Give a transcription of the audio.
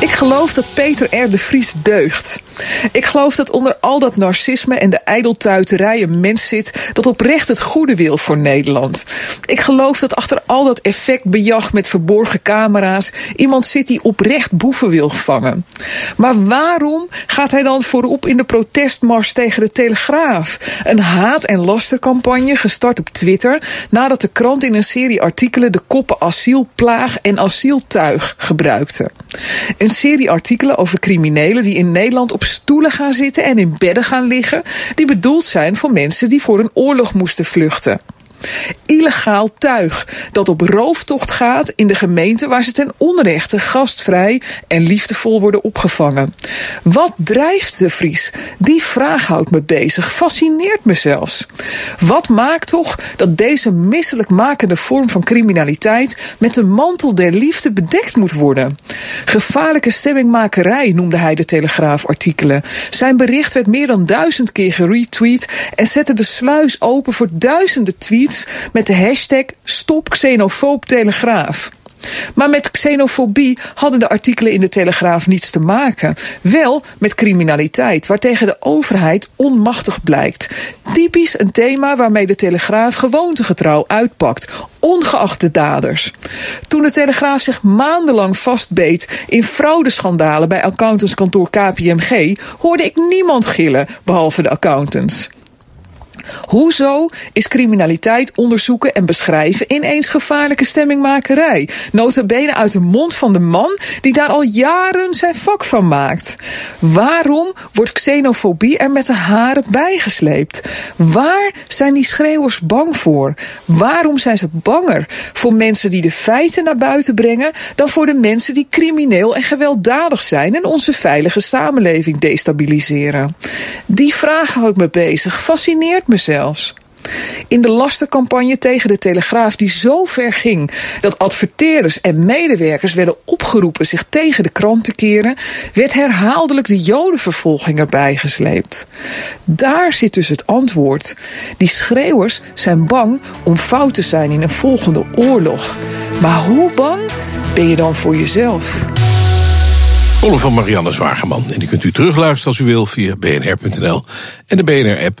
Ik geloof dat Peter R. de Vries deugt. Ik geloof dat onder al dat narcisme en de ijdeltuiterij een mens zit dat oprecht het goede wil voor Nederland. Ik geloof dat achter al dat effectbejag met verborgen camera's iemand zit die oprecht boeven wil vangen. Maar waarom gaat hij dan voorop in de protestmars tegen de Telegraaf? Een haat- en lastercampagne gestart op Twitter nadat de krant in een serie artikelen de koppen asielplaag en asieltuig gebruikte. Een serie artikelen over criminelen die in Nederland op stoelen gaan zitten en in bedden gaan liggen, die bedoeld zijn voor mensen die voor een oorlog moesten vluchten illegaal tuig dat op rooftocht gaat in de gemeente waar ze ten onrechte gastvrij en liefdevol worden opgevangen. Wat drijft de Vries? Die vraag houdt me bezig, fascineert me zelfs. Wat maakt toch dat deze misselijkmakende vorm van criminaliteit met de mantel der liefde bedekt moet worden? Gevaarlijke stemmingmakerij noemde hij de Telegraaf-artikelen. Zijn bericht werd meer dan duizend keer geretweet en zette de sluis open voor duizenden tweets met de hashtag Stop Xenofoob Telegraaf. Maar met xenofobie hadden de artikelen in de Telegraaf niets te maken. Wel met criminaliteit, waartegen de overheid onmachtig blijkt. Typisch een thema waarmee de Telegraaf gewoontegetrouw uitpakt, ongeacht de daders. Toen de Telegraaf zich maandenlang vastbeet in fraudeschandalen bij accountantskantoor KPMG, hoorde ik niemand gillen, behalve de accountants. Hoezo is criminaliteit onderzoeken en beschrijven ineens gevaarlijke stemmingmakerij? Notabene uit de mond van de man die daar al jaren zijn vak van maakt. Waarom wordt xenofobie er met de haren bijgesleept? Waar zijn die schreeuwers bang voor? Waarom zijn ze banger voor mensen die de feiten naar buiten brengen dan voor de mensen die crimineel en gewelddadig zijn en onze veilige samenleving destabiliseren? Die vraag houdt me bezig, fascineert me zelfs. In de lastercampagne tegen de Telegraaf, die zo ver ging dat adverteerders en medewerkers werden opgeroepen zich tegen de krant te keren, werd herhaaldelijk de Jodenvervolging erbij gesleept. Daar zit dus het antwoord. Die schreeuwers zijn bang om fout te zijn in een volgende oorlog. Maar hoe bang ben je dan voor jezelf? Column van Marianne Zwageman. En die kunt u terugluisteren als u wil via bnr.nl en de BNR-app.